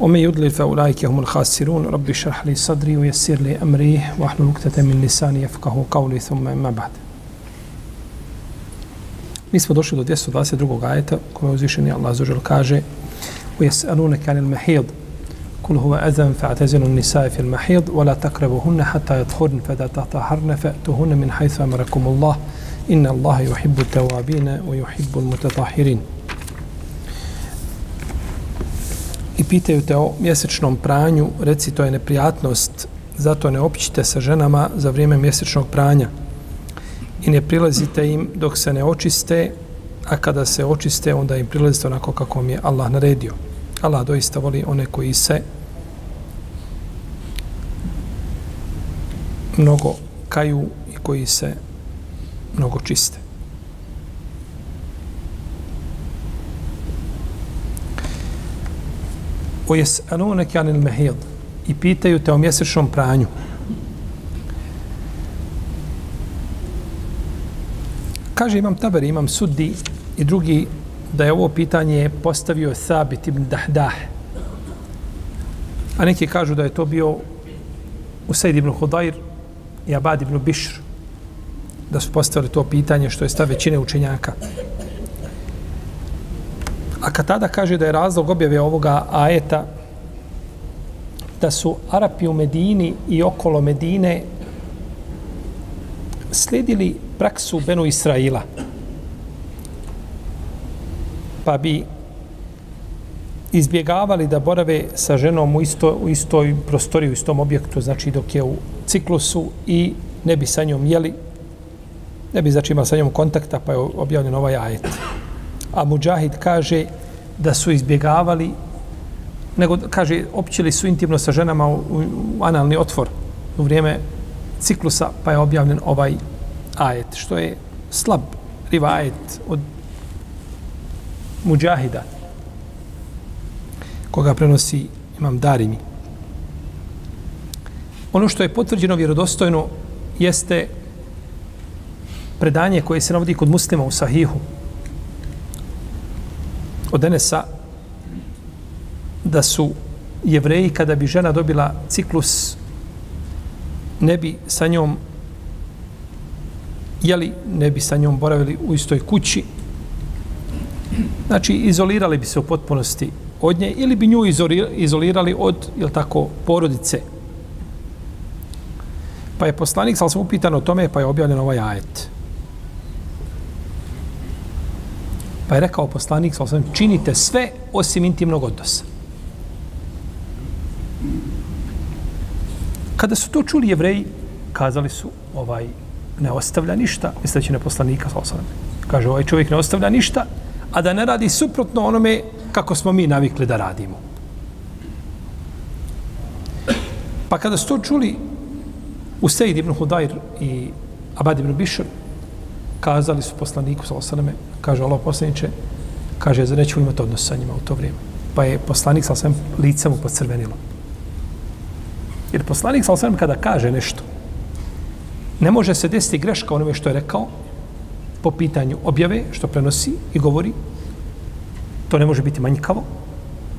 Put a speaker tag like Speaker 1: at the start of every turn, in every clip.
Speaker 1: ومن يضلل فأولئك هم الخاسرون. رب اشرح لي صدري ويسر لي أمري واحلل عقدة من لساني يفقه قولي ثم ما بعد. Mi smo došli do 222. ajeta koje uzvišeni Allah zažel kaže ويسألونك عن المحيض قل هو أذن فاعتزلوا النساء في المحيض ولا تقربوهن حتى يطهرن فإذا تطهرن فأتوهن من حيث أمركم الله إن الله يحب التوابين ويحب المتطهرين pitaju te o mjesečnom pranju, reci to je neprijatnost, zato ne opićite sa ženama za vrijeme mjesečnog pranja i ne prilazite im dok se ne očiste, a kada se očiste, onda im prilazite onako kako mi je Allah naredio. Allah doista voli one koji se mnogo kaju i koji se mnogo čiste. O jes'alunake anil mehid i pitaju te o mjesečnom pranju. Kaže imam taber, imam suddi i drugi da je ovo pitanje postavio Thabit ibn Dahdah. A neki kažu da je to bio Usaid ibn Hudair i Abad ibn Bishr da su postavili to pitanje što je stav većine učenjaka. A kad tada kaže da je razlog objave ovoga ajeta da su Arapi u Medini i okolo Medine slijedili praksu Benu Israila. Pa bi izbjegavali da borave sa ženom u, isto, u istoj prostoriji, u istom objektu, znači dok je u ciklusu i ne bi sa njom jeli, ne bi znači imali sa njom kontakta, pa je objavljen ovaj ajet a Mujahid kaže da su izbjegavali nego kaže općili su intimno sa ženama u, u, u analni otvor u vrijeme ciklusa pa je objavljen ovaj ajet što je slab rivajet od Mujahida koga prenosi imam Darimi. Ono što je potvrđeno vjerodostojno jeste predanje koje se navodi kod muslima u Sahihu od Enesa da su jevreji kada bi žena dobila ciklus ne bi sa njom jeli, ne bi sa njom boravili u istoj kući. Znači izolirali bi se u potpunosti od nje ili bi nju izolirali od jel tako, porodice. Pa je poslanik sal sam upitan o tome pa je objavljen ovaj ajet. Pa je rekao poslanik, sa činite sve osim intimnog odnosa. Kada su to čuli jevreji, kazali su, ovaj, ne ostavlja ništa, misleći na poslanika, sa. Kaže, ovaj čovjek ne ostavlja ništa, a da ne radi suprotno onome kako smo mi navikli da radimo. Pa kada su to čuli Usaid ibn Hudajr i Abad ibn Bishr, kazali su poslaniku sa osaname, kaže Allah poslaniče, kaže, za nećemo imati odnos sa njima u to vrijeme. Pa je poslanik sa osaname lice mu pocrvenilo. Jer poslanik sa osaname kada kaže nešto, ne može se desiti greška onome što je rekao po pitanju objave, što prenosi i govori, to ne može biti manjkavo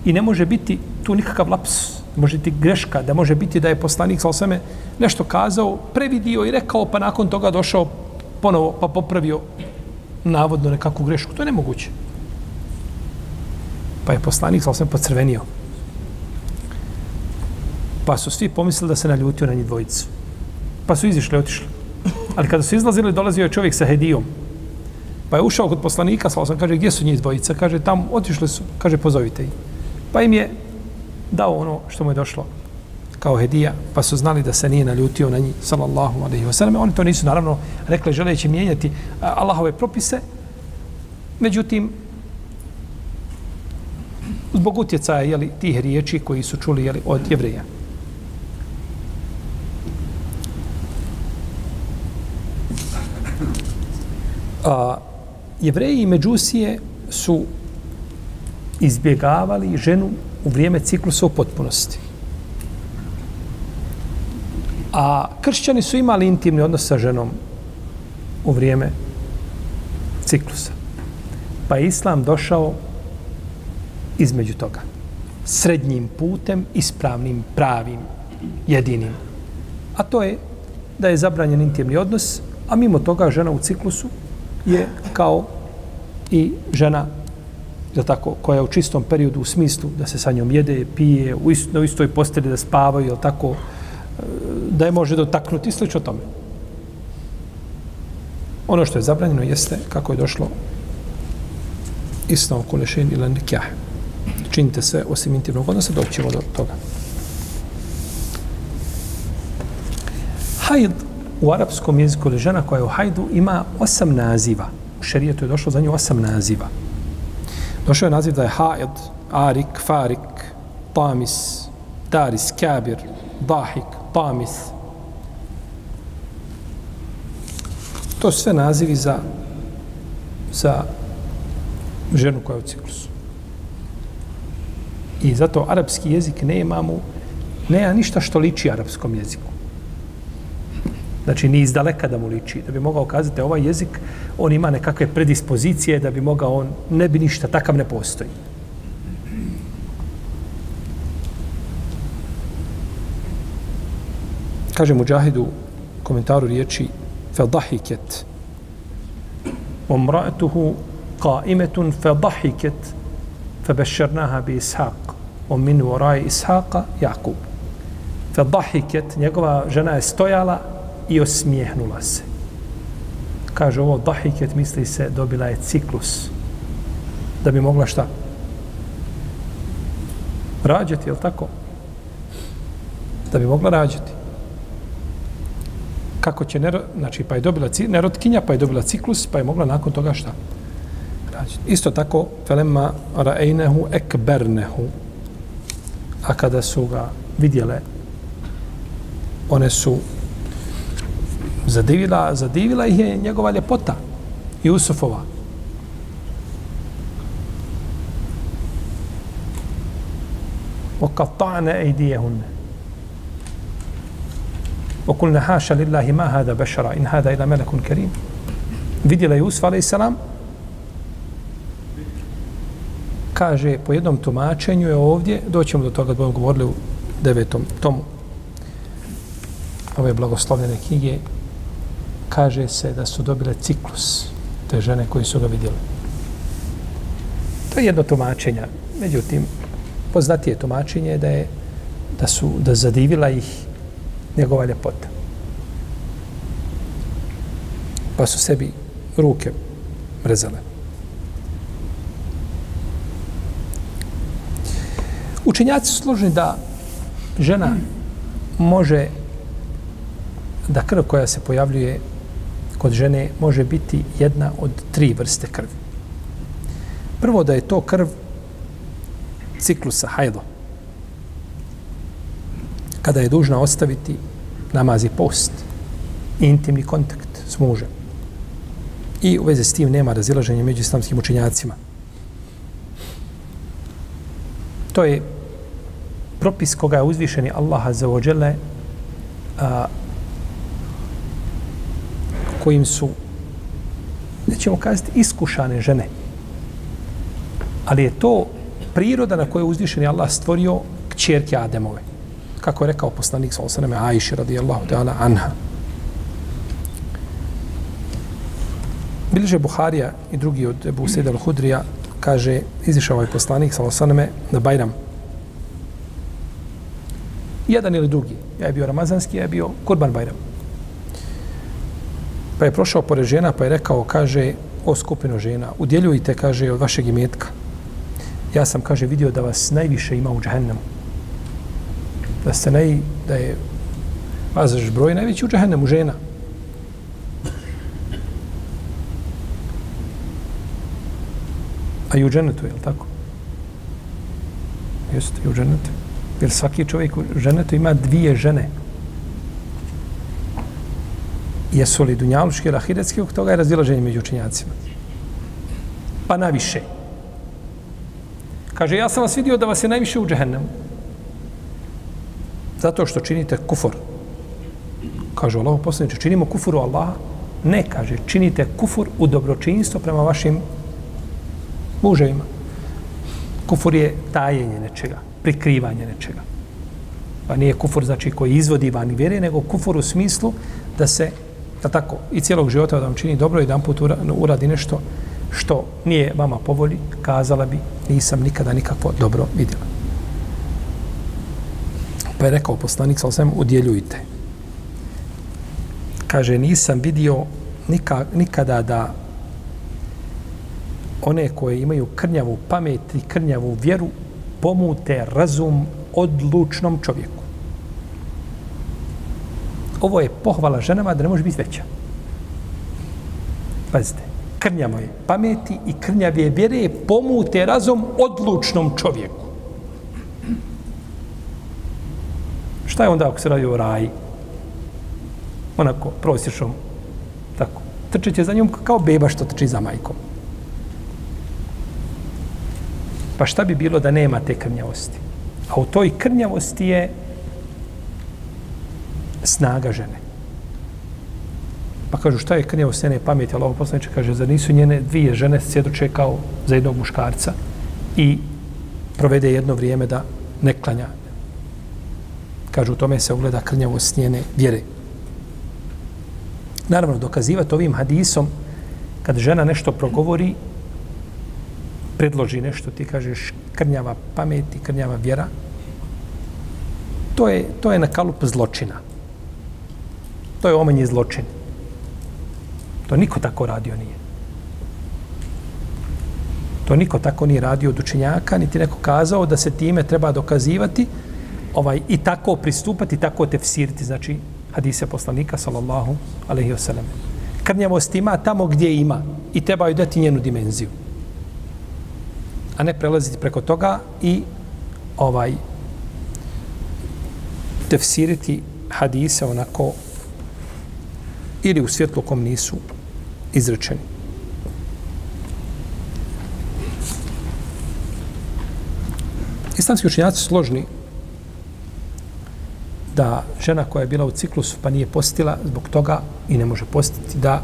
Speaker 1: i ne može biti tu nikakav laps, može biti greška, da može biti da je poslanik sa osaname nešto kazao, previdio i rekao, pa nakon toga došao ponovo pa popravio navodno nekakvu grešku. To je nemoguće. Pa je poslanik sasvim sam pocrvenio. Pa su svi pomislili da se naljutio na njih dvojicu. Pa su izišli, otišli. Ali kada su izlazili, dolazio je čovjek sa hedijom. Pa je ušao kod poslanika, sa sam kaže, gdje su njih dvojica? Kaže, tam otišli su, kaže, pozovite ih. Pa im je dao ono što mu je došlo kao hedija, pa su znali da se nije naljutio na njih, sallallahu alaihi wa sallam. Oni to nisu, naravno, rekli želeći mijenjati Allahove propise, međutim, zbog utjecaja jeli, tih riječi koji su čuli jeli, od jevreja. A, jevreji i međusije su izbjegavali ženu u vrijeme ciklusa u potpunosti. A kršćani su imali intimni odnos sa ženom u vrijeme ciklusa. Pa je islam došao između toga. Srednjim putem, ispravnim, pravim, jedinim. A to je da je zabranjen intimni odnos, a mimo toga žena u ciklusu je kao i žena da tako, koja je u čistom periodu u smislu da se sa njom jede, pije, u istoj, na istoj posteli da spavaju, je tako, da je može dotaknuti, slično tome. Ono što je zabranjeno jeste kako je došlo islam kulešen ili nikjah. Činite sve osim intimnog odnosa, doćemo do toga. Hajd u arapskom jeziku ili žena koja je u hajdu ima osam naziva. U šerijetu je došlo za nju osam naziva. Došao je naziv da je hajd, arik, farik, tamis, daris, kabir, dahik, pamis. To su sve nazivi za, za ženu koja je u ciklusu. I zato arapski jezik ne imamo, nema ništa što liči arapskom jeziku. Znači, ni iz daleka da mu liči. Da bi mogao kazati, ovaj jezik, on ima nekakve predispozicije da bi mogao, on ne bi ništa, takav ne postoji. Kaže Mujahidu komentaru riječi فَضَحِكَتْ وَمْرَأَتُهُ قَائِمَةٌ فَضَحِكَتْ فَبَشَّرْنَاهَا بِإِسْحَاقَ وَمِنْ وَرَاءِ إِسْحَاقَ يَعْقُوب فَضَحِكَتْ njegova žena je stojala i osmijehnula se. Kaže ovo, dahiket misli se, dobila je ciklus. Da bi mogla šta? Rađati, je tako? Da bi mogla rađati. kako će nero, znači pa je dobila nerotkinja, pa je dobila ciklus, pa je mogla nakon toga šta? Isto tako, felemma ra'einehu ekbernehu, a kada su ga vidjele, one su zadivila, zadivila ih je njegova ljepota, Jusufova, Okatane أيديهن وقلنا حاشا لله ما هذا بشرا إن هذا إلا ملك كريم vidjela Jusuf a.s. kaže po jednom tumačenju je ovdje, doćemo do toga da budemo govorili u devetom tomu ove blagoslovljene knjige, kaže se da su dobile ciklus te žene koji su ga vidjeli. To je jedno tumačenje. Međutim, poznatije tumačenje je da je da su da zadivila ih njegova ljepota. Pa su sebi ruke mrezale. Učenjaci su složni da žena može da krv koja se pojavljuje kod žene može biti jedna od tri vrste krvi. Prvo da je to krv ciklusa hajdo. Kada je dužna ostaviti namaz i post, intimni kontakt s mužem. I u vezi s tim nema razilaženja među islamskim učenjacima. To je propis koga je uzvišeni Allah za ođele kojim su, nećemo kazati, iskušane žene. Ali je to priroda na kojoj je uzvišeni Allah stvorio kćerke Ademove. Kako je rekao poslanik sa osaname Ajši radijallahu ta'ala anha. Bilže Buharija i drugi od Ebu Sejda al-Hudrija kaže, izišao ovaj poslanik sa osaname na Bajram. Jedan ili drugi. Ja je bio Ramazanski, ja je bio Kurban Bajram. Pa je prošao pored žena, pa je rekao, kaže, o skupino žena, udjeljujte, kaže, od vašeg imetka. Ja sam, kaže, vidio da vas najviše ima u džahennemu. Da ste naj, da je vas broj najveći u džahennemu žena. A i u dženetu, je li tako? Jeste, i u dženetu. Jer svaki čovjek u dženetu ima dvije žene. jesu li dunjaluški ili ahiretski, uk toga je razdilaženje među učenjacima. Pa naviše. Kaže, ja sam vas vidio da vas je najviše u džehennemu. Zato što činite kufor. Kaže Allah poslaniče, činimo kufur u Allaha? Ne, kaže, činite kufur u dobročinstvo prema vašim muževima. Kufur je tajenje nečega, prikrivanje nečega. Pa nije kufur znači koji izvodi van vjere, nego kufur u smislu da se, da tako, i cijelog života da vam čini dobro, jedan put uradi nešto što nije vama povolji, kazala bi, nisam nikada nikakvo dobro vidjela. Pa je rekao poslanik, sal sam, udjeljujte. Kaže, nisam vidio nika, nikada da one koje imaju krnjavu pamet i krnjavu vjeru pomute razum odlučnom čovjeku. Ovo je pohvala ženama da ne može biti veća. Pazite, krnjavo je pameti i krnjave vjere pomute razum odlučnom čovjeku. Šta je onda ako se radi o raji? Onako, prosječnom, tako. Trčeće za njom kao beba što trči za majkom. Pa šta bi bilo da nema te krnjavosti? A u toj krnjavosti je snaga žene. Pa kažu šta je krnjavost njene pameti? Allah poslaniče kaže, za nisu njene dvije žene sjedoče kao za jednog muškarca i provede jedno vrijeme da ne klanja. Kažu, u tome se ugleda krnjavost njene vjere. Naravno, dokazivati ovim hadisom, kad žena nešto progovori, predloži nešto, ti kažeš krnjava pamet i krnjava vjera, to je, to je na kalup zločina. To je omenje zločin. To niko tako radio nije. To niko tako nije radio od učenjaka, niti neko kazao da se time treba dokazivati ovaj i tako pristupati, tako tefsiriti, znači hadise poslanika, sallallahu alaihi wasallam. Krnjavost ima tamo gdje ima i treba joj dati njenu dimenziju a ne prelaziti preko toga i ovaj tefsiriti hadise onako ili u svjetlu kom nisu izrečeni. Islamski učenjaci složni da žena koja je bila u ciklusu pa nije postila zbog toga i ne može postiti da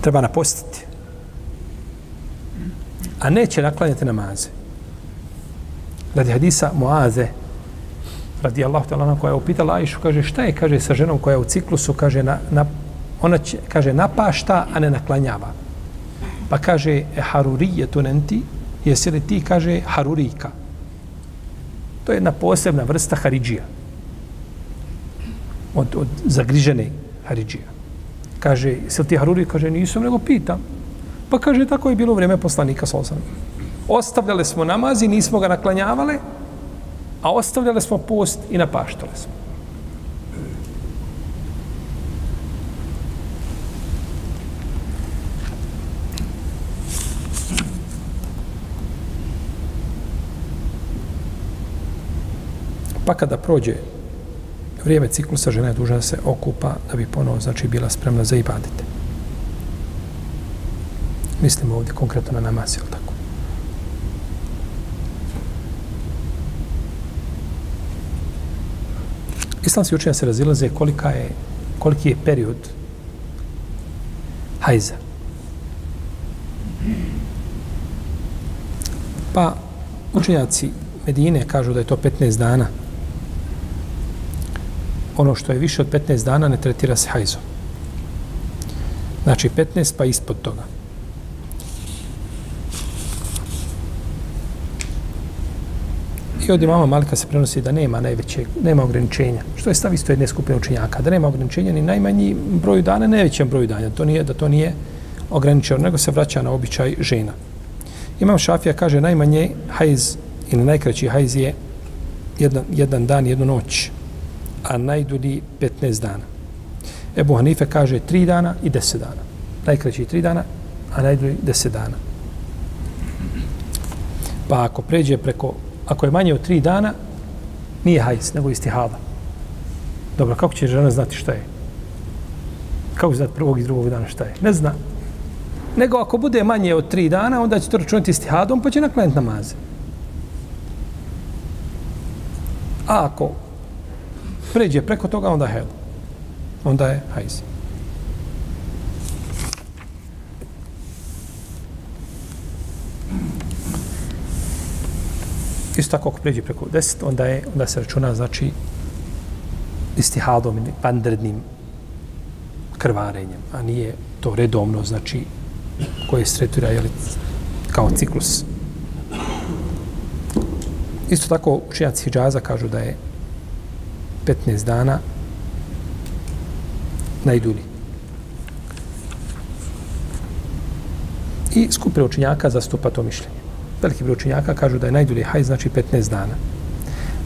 Speaker 1: treba napostiti a neće naklanjati namaze. Radi hadisa Muaze, radi Allah, koja je upitala Aishu, kaže, šta je, kaže, sa ženom koja je u ciklusu, kaže, na, na, ona će, kaže, napašta, a ne naklanjava. Pa kaže, e harurije tu nenti, jesi li ti, kaže, harurika. To je jedna posebna vrsta haridžija. Od, od zagrižene haridžija. Kaže, se ti Haruri? Kaže, nisam, nego pitam. Pa kaže, tako je bilo vrijeme poslanika sa osam. Ostavljale smo namaz i nismo ga naklanjavale, a ostavljale smo post i napaštale smo. Pa kada prođe vrijeme ciklusa, žena je dužna da se okupa da bi ponovo znači, bila spremna za ibadite. Mislimo ovdje konkretno na namaz, je tako? Islamski učenja se razilaze kolika je, koliki je period hajza. Pa učenjaci Medine kažu da je to 15 dana. Ono što je više od 15 dana ne tretira se hajzom. Znači 15 pa ispod toga. I od imama Malika se prenosi da nema najvećeg, nema ograničenja. Što je stav isto jedne skupine učenjaka? Da nema ograničenja ni najmanji broju dana, najvećem broju dana. To nije, da to nije ograničeno, nego se vraća na običaj žena. Imam Šafija kaže najmanje hajz ili najkraći hajz je jedan, jedan dan, jednu noć, a najdulji 15 dana. Ebu Hanife kaže 3 dana i 10 dana. Najkraći 3 dana, a najdulji 10 dana. Pa ako pređe preko ako je manje od 3 dana, nije hajs, nego istihada. Dobro, kako će žena znati šta je? Kako znat prvog i drugog dana šta je? Ne zna. Nego ako bude manje od 3 dana, onda će to računati istihadom, pa će naklanjati namaze. A ako pređe preko toga, onda hel. Onda je hajz. Isto tako, ako pređe preko 10, onda, je, onda se računa, znači, istihadom ili pandrednim krvarenjem, a nije to redovno, znači, koje se tretira kao ciklus. Isto tako, učenjaci Hidžaza kažu da je 15 dana najdulji. I skupina učinjaka zastupa to mišljenje. Veliki broj učinjaka kažu da je najdulji hajz, znači 15 dana.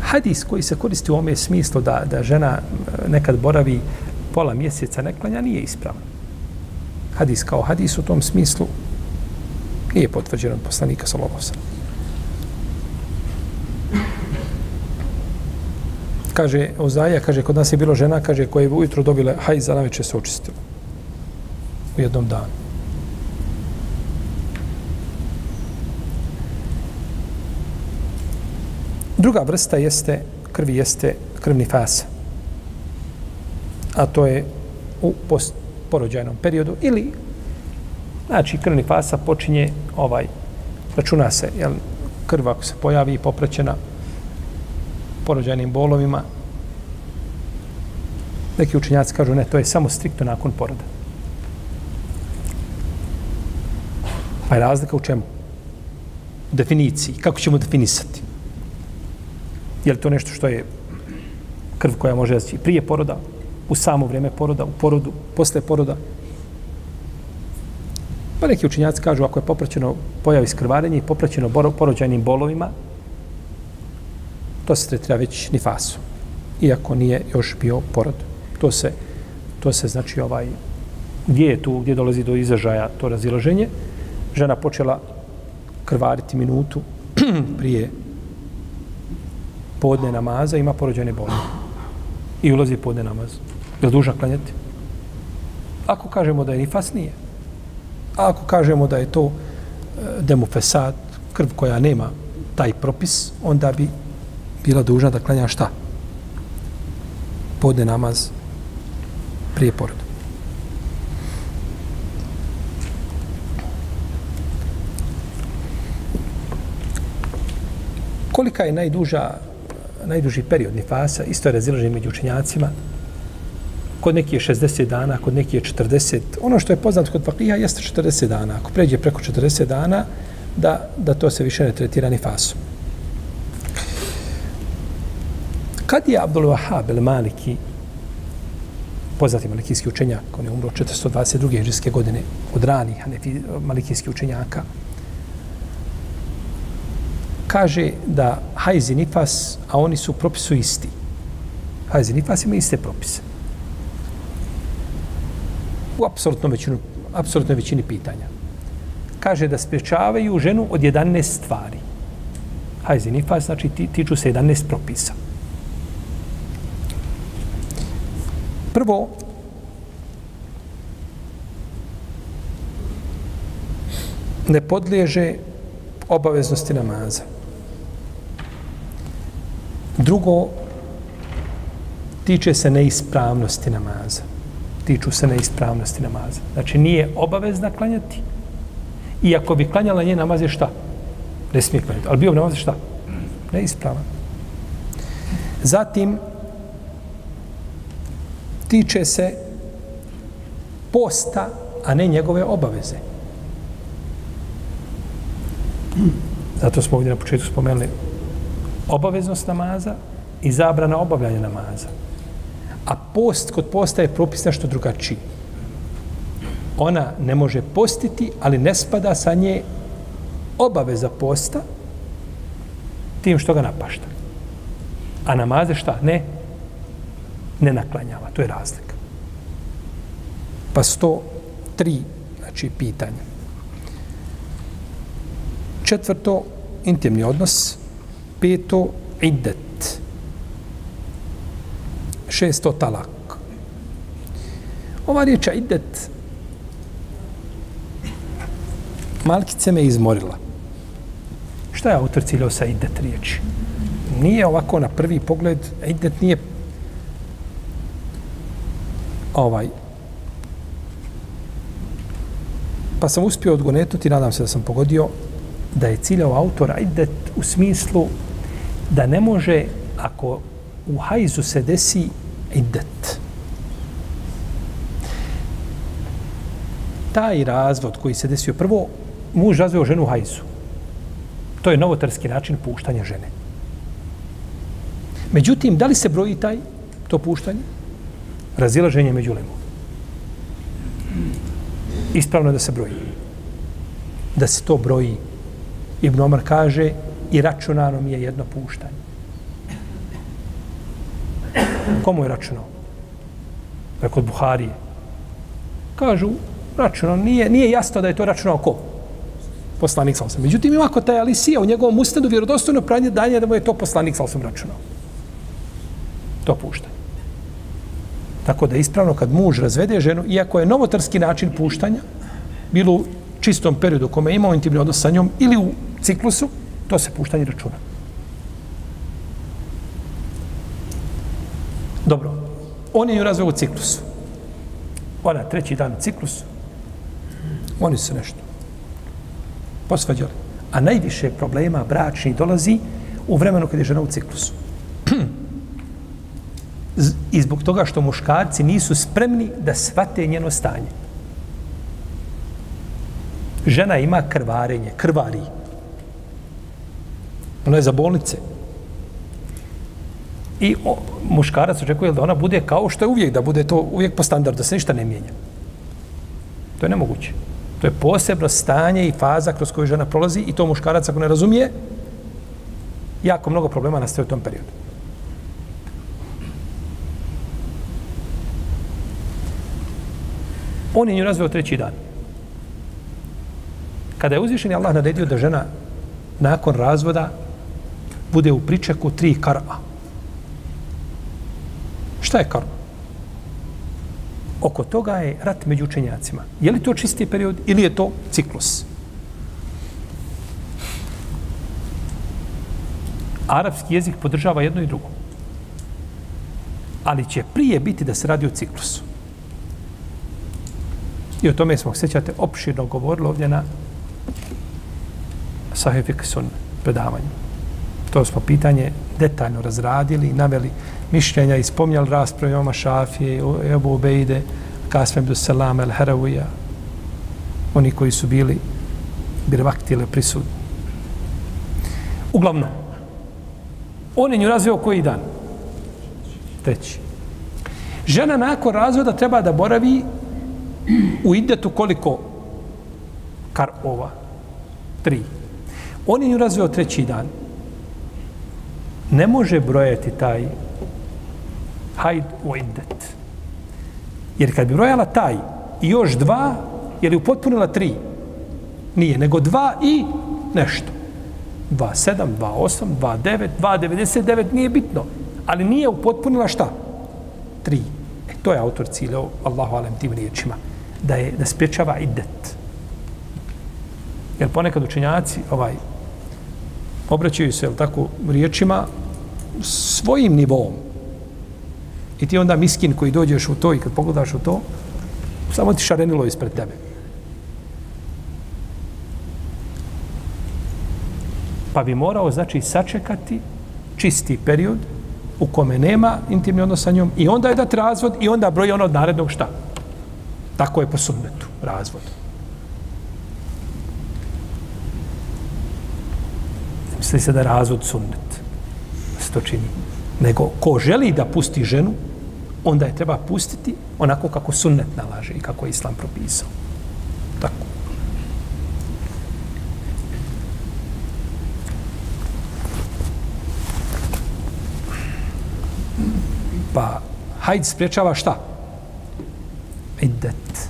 Speaker 1: Hadis koji se koristi u ome smislu da, da žena e, nekad boravi pola mjeseca neklanja, nije ispravan. Hadis kao hadis u tom smislu nije potvrđen od poslanika Salovosa. Kaže, Ozaja, kaže, kod nas je bilo žena, kaže, koja je ujutro dobila hajz, a naveče se očistila. U jednom danu. Druga vrsta jeste, krvi jeste krvni fasa. A to je u porođajnom periodu ili znači krvni fasa počinje ovaj računa se jel, krv ako se pojavi popraćena porođajnim bolovima neki učenjaci kažu ne, to je samo striktno nakon poroda. Pa je razlika u čemu? U definiciji. Kako ćemo definisati? Je li to nešto što je krv koja može zaći prije poroda, u samo vrijeme poroda, u porodu, posle poroda? Pa neki učinjaci kažu ako je popraćeno pojavi skrvarenje i popraćeno porođajnim bolovima, to se tretira već nifasom. Iako nije još bio porod. To se, to se znači ovaj, gdje je tu, gdje dolazi do izražaja to razilaženje, žena počela krvariti minutu prije podne namaza, ima porođene boli. I ulazi podne namaz. Je li duža klanjati? Ako kažemo da je nifas, nije. A ako kažemo da je to e, krv koja nema taj propis, onda bi bila dužna da klanja šta? Podne namaz prije poroda. Kolika je najduža najduži period nifasa, isto je razilaženje među učenjacima. Kod neki je 60 dana, kod neki je 40. Ono što je poznato kod fakija jeste 40 dana. Ako pređe preko 40 dana, da, da to se više ne tretira nifasom. Kad je Abdul Wahab el Maliki, poznati malikijski učenjak, on je umro 422. hiđarske godine od ranih malikijskih učenjaka, kaže da hajz i nifas, a oni su propisu isti. Hajz i nifas ima iste propise. U apsolutno većinu, apsolutnoj većini pitanja. Kaže da spriječavaju ženu od 11 stvari. Hajz i nifas, znači ti, tiču se 11 propisa. Prvo, ne podliježe obaveznosti namaza. Drugo, tiče se neispravnosti namaza. Tiču se neispravnosti namaza. Znači, nije obavezna klanjati. I ako bi klanjala nje namaz je šta? Ne smije klanjati. Ali bio bi namaz je šta? Neispravan. Zatim, tiče se posta, a ne njegove obaveze. Zato smo ovdje na početku spomenuli obaveznost namaza i zabrana obavljanja namaza. A post kod posta je propis nešto drugačiji. Ona ne može postiti, ali ne spada sa nje obaveza posta tim što ga napašta. A namaze šta? Ne. Ne naklanjava. To je razlika. Pa sto tri, znači, pitanja. Četvrto, intimni odnos peto iddet šesto talak Ova riječ idet malkice me izmorila. Šta je autor ciljao sa idet riječi? Nije ovako na prvi pogled, idet nije ovaj pa sam uspio odgonetnuti, nadam se da sam pogodio, da je ciljao autora idet u smislu da ne može, ako u hajzu se desi idet, taj razvod koji se desio prvo, muž razveo ženu u hajzu. To je novotarski način puštanja žene. Međutim, da li se broji taj, to puštanje? Razilaženje među lemom. Ispravno da se broji. Da se to broji. Ibn Omar kaže i računano mi je jedno puštanje. Komu je računao? Rekao od Buharije. Kažu, računao, nije, nije jasno da je to računao ko? Poslanik sam Međutim, ima kod taj Alisija u njegovom ustanu vjerodostojno pranje danje da mu je to poslanik sam računao. To puštanje. Tako da je ispravno kad muž razvede ženu, iako je novotarski način puštanja, bilo u čistom periodu kome je imao intimni odnos sa njom ili u ciklusu, to se puštanje računa. Dobro, on je ju razveo u ciklusu. Ona, treći dan u ciklusu, oni su nešto posvađali. A najviše problema bračni dolazi u vremenu kad je žena u ciklusu. I zbog toga što muškarci nisu spremni da svate njeno stanje. Žena ima krvarenje, krvari. Ona je za bolnice. I o, muškarac očekuje da ona bude kao što je uvijek, da bude to uvijek po standardu, da se ništa ne mijenja. To je nemoguće. To je posebno stanje i faza kroz koju žena prolazi i to muškarac ako ne razumije, jako mnogo problema nastaje u tom periodu. On je nju razveo treći dan. Kada je uzvišen Allah naredio da žena nakon razvoda bude u pričeku tri karma. Šta je karma? oko toga je rat među učenjacima. Je li to čisti period ili je to ciklus? Arapski jezik podržava jedno i drugo. Ali će prije biti da se radi o ciklusu. I o tome smo, sjećate, opširno govorili ovdje na Sahefikson predavanju. To smo pitanje detaljno razradili i naveli mišljenja i spomnjali rasprave Oma Šafije, Ebu Ubejde, Kasmem do Selam el Haravija, oni koji su bili birvaktile prisutni. Uglavnom, on je nju razveo koji dan? Treći. Žena nakon razvoda treba da boravi u idetu koliko kar ova? Tri. On je nju razveo treći dan. Ne može brojati taj hajd u idet. Jer kad bi brojala taj i još dva, je li upotpunila tri? Nije, nego dva i nešto. 2,7, 2,8, 2,9, 2,99, nije bitno. Ali nije upotpunila šta? Tri. E, to je autor ciljao, Allahu alem, tim riječima. Da je, da spriječava idet. Jer ponekad učenjaci, ovaj, obraćaju se, jel tako, riječima svojim nivom. I ti onda miskin koji dođeš u to i kad pogledaš u to, samo ti šarenilo ispred tebe. Pa bi morao, znači, sačekati čisti period u kome nema intimni odnos sa njom i onda je dati razvod i onda broj ono od narednog šta. Tako je po sunnetu, razvod. Misli se da je razvod sunnet. Da se to čini. Nego, ko želi da pusti ženu, onda je treba pustiti onako kako sunnet nalaže i kako je islam propisao. Tako. Pa, hajd spriječava šta? Iddet.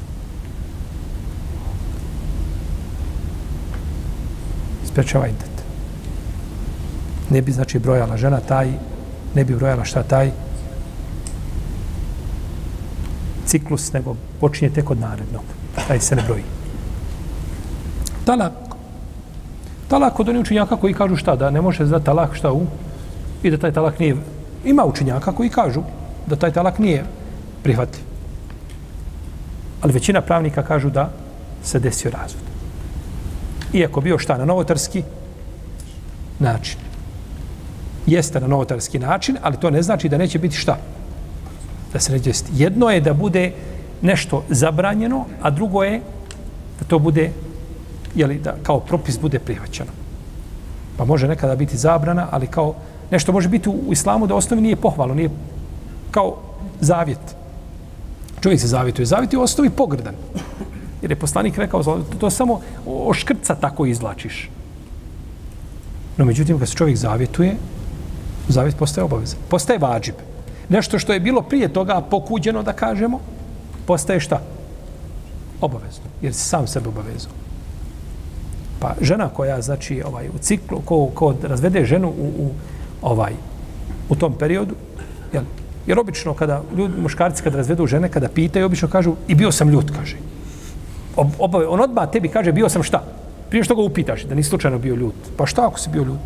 Speaker 1: Sprečava iddet. Ne bi, znači, brojala žena taj, ne bi brojala šta taj ciklus, nego počinje tek od narednog. Taj se ne broji. Talak. Talak od onih učinjaka koji kažu šta, da ne može za talak šta u i da taj talak nije... Ima učinjaka koji kažu da taj talak nije prihvatljiv. Ali većina pravnika kažu da se desio razvod. Iako bio šta na novotarski način. Jeste na novotarski način, ali to ne znači da neće biti šta. Da se neće desiti. Jedno je da bude nešto zabranjeno, a drugo je da to bude, jeli, da kao propis bude prihvaćeno. Pa može nekada biti zabrana, ali kao nešto može biti u islamu da osnovi nije pohvalo, nije kao zavjet. Čovjek se zavituje, zavituje, je u osnovi pogrdan. Jer je poslanik rekao, to samo oškrca tako izlačiš. No, međutim, kad se čovjek zavjetuje, zavjet postaje obaveza. Postaje vađib. Nešto što je bilo prije toga pokuđeno, da kažemo, postaje šta? Obavezno. Jer si sam sebe obavezao. Pa žena koja, znači, ovaj, u ciklu, ko, ko razvede ženu u, u, ovaj, u tom periodu, jel, jer obično kada ljudi, muškarci kada razvedu žene, kada pitaju, obično kažu, i bio sam ljut, kaže. Ob, obave, on odmah tebi kaže, bio sam šta? Prije što ga upitaš, da nisi slučajno bio ljut. Pa šta ako si bio ljut?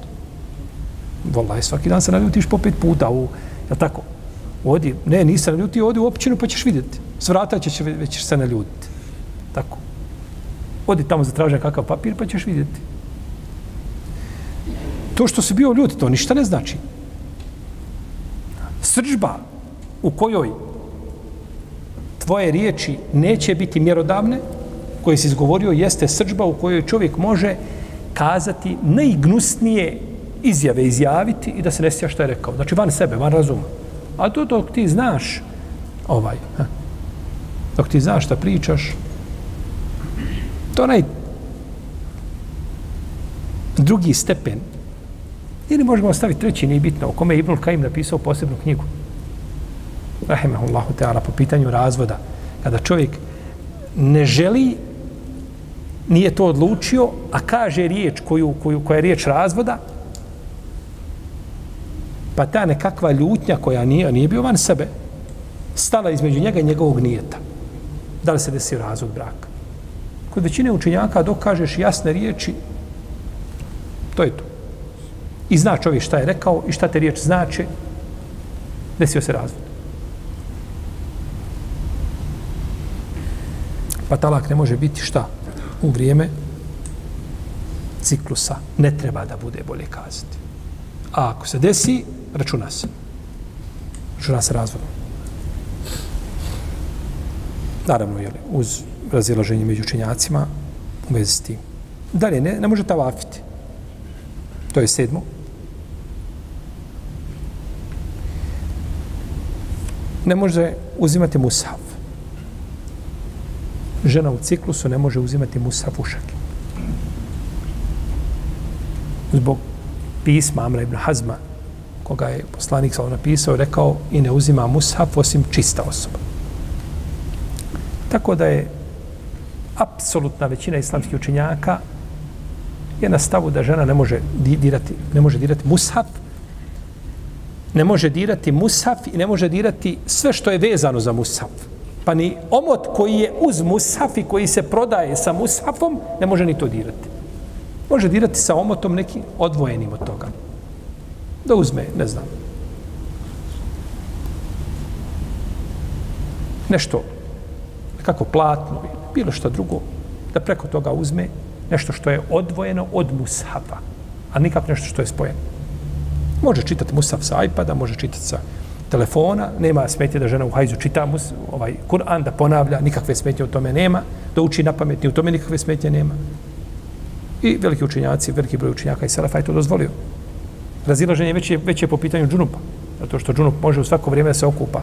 Speaker 1: Volaj, svaki dan se naljutiš po pet puta, u, je tako? Odi, ne, nisam naljutio, odi u općinu pa ćeš vidjeti. Svrata će već se naljutiti. Tako. Odi tamo zatražen kakav papir pa ćeš vidjeti. To što si bio ljut, to ništa ne znači. Sržba u kojoj tvoje riječi neće biti mjerodavne, koje si izgovorio, jeste srđba u kojoj čovjek može kazati najgnusnije izjave izjaviti i da se ne sjeća što je rekao. Znači van sebe, van razuma. A to dok ti znaš ovaj, ha, dok ti znaš šta pričaš, to onaj drugi stepen ili možemo staviti treći, nije bitno, o kome je Ibnul Kajim napisao posebnu knjigu. Rahimahullahu Teala, po pitanju razvoda. Kada čovjek ne želi nije to odlučio, a kaže riječ koju, koju, koja je riječ razvoda, pa ta nekakva ljutnja koja nije, nije bio van sebe, stala između njega i njegovog nijeta. Da li se desi razvod braka? Kod većine učenjaka dok kažeš jasne riječi, to je to. I zna čovjek šta je rekao i šta te riječ znači, desio se razvod. Pa talak ne može biti šta? u vrijeme ciklusa. Ne treba da bude bolje kazati. A ako se desi, računa se. Računa se razvodom. Naravno, jeli, uz razilaženje među učenjacima u vezi s tim. Dalje, ne, ne može tavafiti. To je sedmo. Ne može uzimati musav žena u ciklusu ne može uzimati musaf u šake. Zbog pisma Amra ibn Hazma, koga je poslanik sa napisao, rekao i ne uzima mushaf osim čista osoba. Tako da je apsolutna većina islamskih učenjaka je na stavu da žena ne može dirati, ne može dirati mushaf, ne može dirati mushaf i ne može dirati sve što je vezano za mushaf pa ni omot koji je uz musaf i koji se prodaje sa mushafom, ne može ni to dirati. Može dirati sa omotom neki odvojenim od toga. Da uzme, ne znam. Nešto, kako platno, bilo što drugo, da preko toga uzme nešto što je odvojeno od mushafa, a nikak nešto što je spojeno. Može čitati Musaf sa iPada, može čitati sa telefona, nema smetje da žena u hajzu čita mus, ovaj Kur'an, da ponavlja, nikakve smetje u tome nema, da uči na pamet, u tome nikakve smetje nema. I veliki učenjaci, veliki broj učenjaka i Selefa je to dozvolio. Razilaženje već je, već je po pitanju džunupa, zato što džunup može u svako vrijeme da se okupa.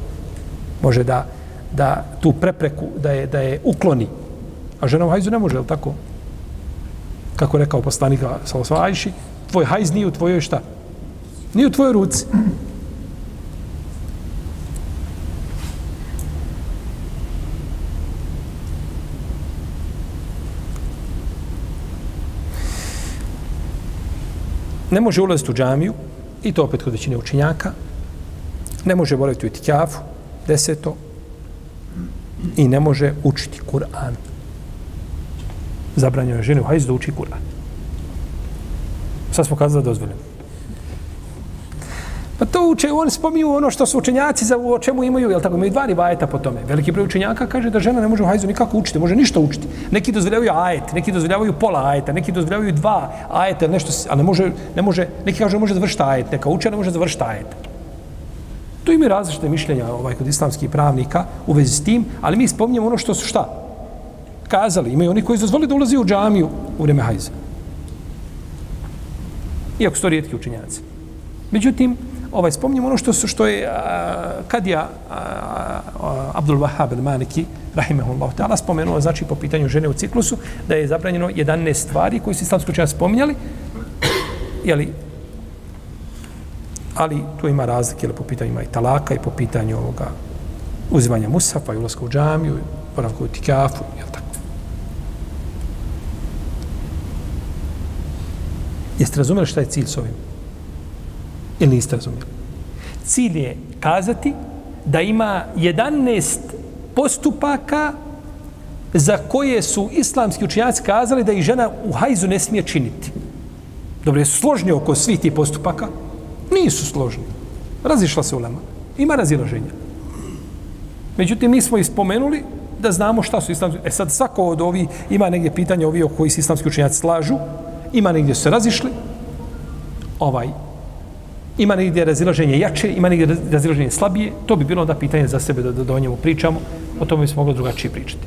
Speaker 1: Može da, da tu prepreku, da je, da je ukloni. A žena u hajzu ne može, je tako? Kako rekao poslanika Salosva Ajši, tvoj hajz nije u tvojoj šta? Nije u tvojoj ruci. ne može ulaziti u džamiju, i to opet kod većine učinjaka, ne može boraviti u itikjafu, deseto, i ne može učiti Kur'an. Zabranjeno je ženi u hajzu da uči Kur'an. Sad smo kazali da dozvoljeno. Pa to uče, oni spominju ono što su učenjaci za o čemu imaju, jel tako, imaju dva rivajeta po tome. Veliki broj učenjaka kaže da žena ne može u hajzu nikako učiti, može ništa učiti. Neki dozvoljavaju ajet, neki dozvoljavaju pola ajeta, neki dozvoljavaju dva ajeta, nešto, a ne može, ne može, neki kaže može završiti ajet, neka uče, ne može završiti ajet. Tu imaju različite mišljenja ovaj, kod islamskih pravnika u vezi s tim, ali mi spominjemo ono što su šta? Kazali, imaju oni koji dozvoli da ulazi u džamiju u vreme hajza. Iako su to rijetki učenjaci. Međutim, ovaj spominjemo ono što su što je kad ja Abdul Wahhab al-Maliki rahimehullah ta'ala spomenuo znači po pitanju žene u ciklusu da je zabranjeno 11 stvari koje su islamski učenjaci spominjali je li ali tu ima razlike po pitanju ima i talaka i po pitanju ovoga uzimanja musafa i ulaska u džamiju boravka u tikafu jel tako Jeste razumeli šta je cilj s ovim? Ili niste razumijeli? Cilj je kazati da ima 11 postupaka za koje su islamski učenjaci kazali da ih žena u hajzu ne smije činiti. Dobro, je složni oko svih tih postupaka? Nisu složni. Razišla se ulema. Ima razilaženja. Međutim, mi smo ispomenuli da znamo šta su islamski... E sad, svako od ovi ima negdje pitanje ovi o koji se islamski učenjaci slažu, ima negdje su se razišli, ovaj, ima negdje razilaženje jače, ima negdje razilaženje slabije, to bi bilo onda pitanje za sebe da, da, da o njemu pričamo, o tome bi se mogli drugačije pričati.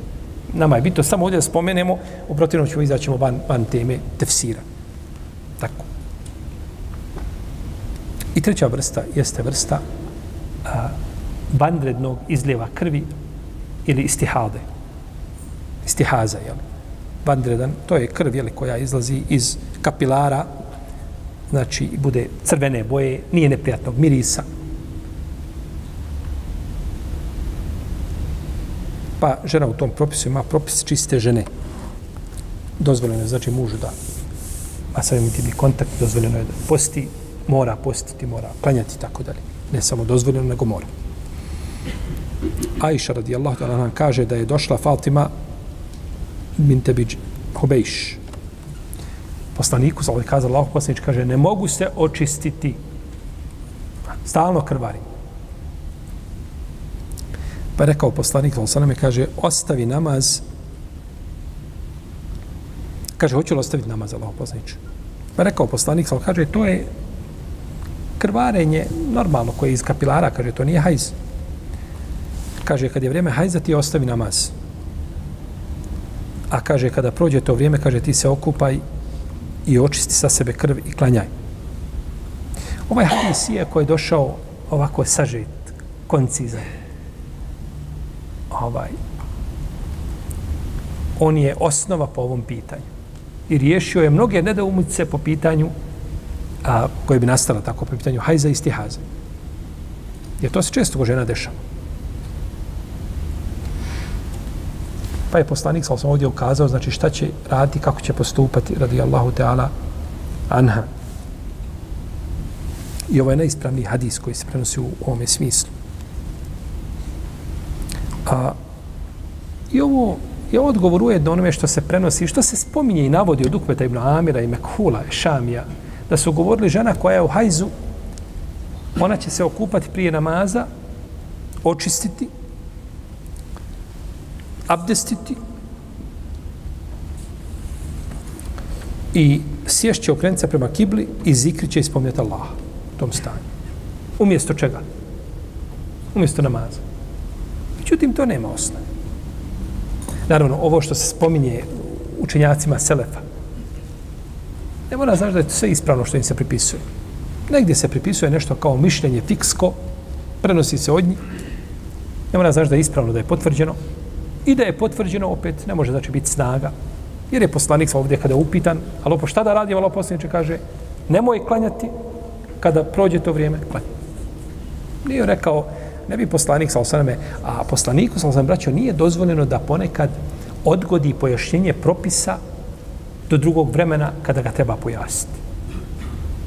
Speaker 1: Nama je bitno samo ovdje da spomenemo, u protivnom ćemo izaćemo van, van teme tefsira. Tako. I treća vrsta jeste vrsta a, vanrednog izljeva krvi ili istihade. Istihaza, jel? Vanredan, to je krv, jel, koja izlazi iz kapilara znači bude crvene boje, nije neprijatnog mirisa. Pa žena u tom propisu ima propis čiste žene. Dozvoljeno je, znači mužu da a sa imati bi kontakt, dozvoljeno je da posti, mora postiti, mora klanjati i tako dalje. Ne samo dozvoljeno, nego mora. Aisha radijallahu ta'ala nam kaže da je došla Fatima binte Biđ Hubejš, poslaniku, sa ovaj kazao Allah poslanič, kaže, ne mogu se očistiti. Stalno krvari. Pa rekao poslanik, sa nam kaže, ostavi namaz. Kaže, hoću li ostaviti namaz, Allah poslanič? Pa rekao poslanik, sa kaže, to je krvarenje normalno koje je iz kapilara, kaže, to nije hajz. Kaže, kad je vrijeme hajza, ti ostavi namaz. A kaže, kada prođe to vrijeme, kaže, ti se okupaj i očisti sa sebe krv i klanjaj. Ovaj hadis je koji je došao ovako sažet, koncizan. Ovaj, on je osnova po ovom pitanju. I riješio je mnoge nedoumice po pitanju a, koje bi nastala tako po pitanju hajza i stihaza. Jer to se često ko žena dešava. Pa je poslanik, sal sam ovdje ukazao, znači šta će raditi, kako će postupati, radi Allahu Teala anha. I ovo je najispravniji hadis koji se prenosi u ovome smislu. A, I ovo je odgovor ujedno onome što se prenosi, što se spominje i navodi od Ukveta ibn Amira i Mekhula, Šamija, da su govorili žena koja je u hajzu, ona će se okupati prije namaza, očistiti, abdestiti i sješće okrenica prema kibli i zikri će ispomnjati Allah u tom stanju. Umjesto čega? Umjesto namaza. Međutim, to nema osnove. Naravno, ovo što se spominje učenjacima Selefa, ne mora znaš da je to sve ispravno što im se pripisuje. Negdje se pripisuje nešto kao mišljenje fiksko, prenosi se od njih, ne mora znaš da je ispravno, da je potvrđeno, I da je potvrđeno opet, ne može znači biti snaga. Jer je poslanik ovdje kada je upitan, ali opo pa šta da radi, ovaj ali poslaniče kaže, nemoj klanjati kada prođe to vrijeme, klanj. Nije rekao, ne bi poslanik sa osaname, a poslaniku sa osaname braćo nije dozvoljeno da ponekad odgodi pojašnjenje propisa do drugog vremena kada ga treba pojasniti.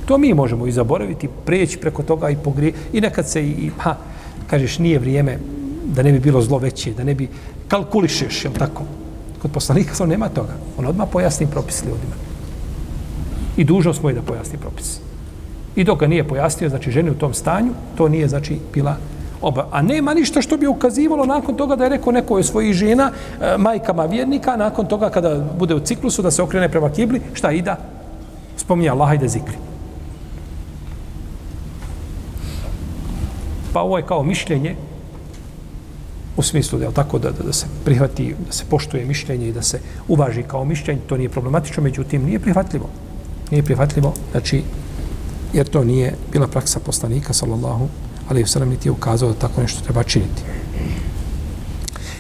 Speaker 1: To mi možemo i zaboraviti, preći preko toga i pogrije, i nekad se i, ha, kažeš, nije vrijeme, da ne bi bilo zlo veće, da ne bi kalkulišeš, jel tako? Kod poslanika sam nema toga. On odmah pojasni propis ljudima. I dužnost mu je da pojasni propis. I dok ga nije pojasnio, znači ženi u tom stanju, to nije, znači, bila oba. A nema ništa što bi ukazivalo nakon toga da je rekao neko je svojih žena, e, majkama vjernika, nakon toga kada bude u ciklusu, da se okrene prema kibli, šta i da? Spominje Allaha i da zikri. Pa ovo je kao mišljenje u smislu da je tako da, da, da se prihvati, da se poštuje mišljenje i da se uvaži kao mišljenje, to nije problematično, međutim nije prihvatljivo. Nije prihvatljivo, znači, jer to nije bila praksa poslanika, sallallahu ali je niti je ukazao da tako nešto treba činiti.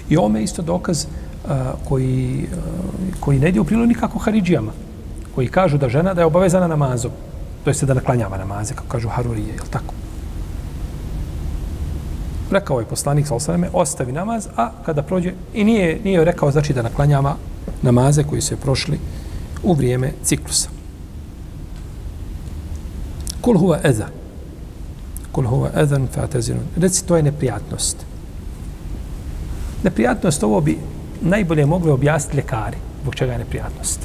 Speaker 1: I ovome je isto dokaz a, koji, a, koji ne ide u prilog nikako Haridžijama, koji kažu da žena da je obavezana namazom, to jeste da naklanjava namaze, kako kažu Harurije, je tako? Rekao je poslanik sa osaname, ostavi namaz, a kada prođe, i nije, nije rekao znači da naklanjava namaze koji se prošli u vrijeme ciklusa. Kul huva eza. Kul huva ezan fa'tazinun. Reci, to je neprijatnost. Neprijatnost ovo bi najbolje mogli objasniti lekari. Zbog čega je neprijatnost?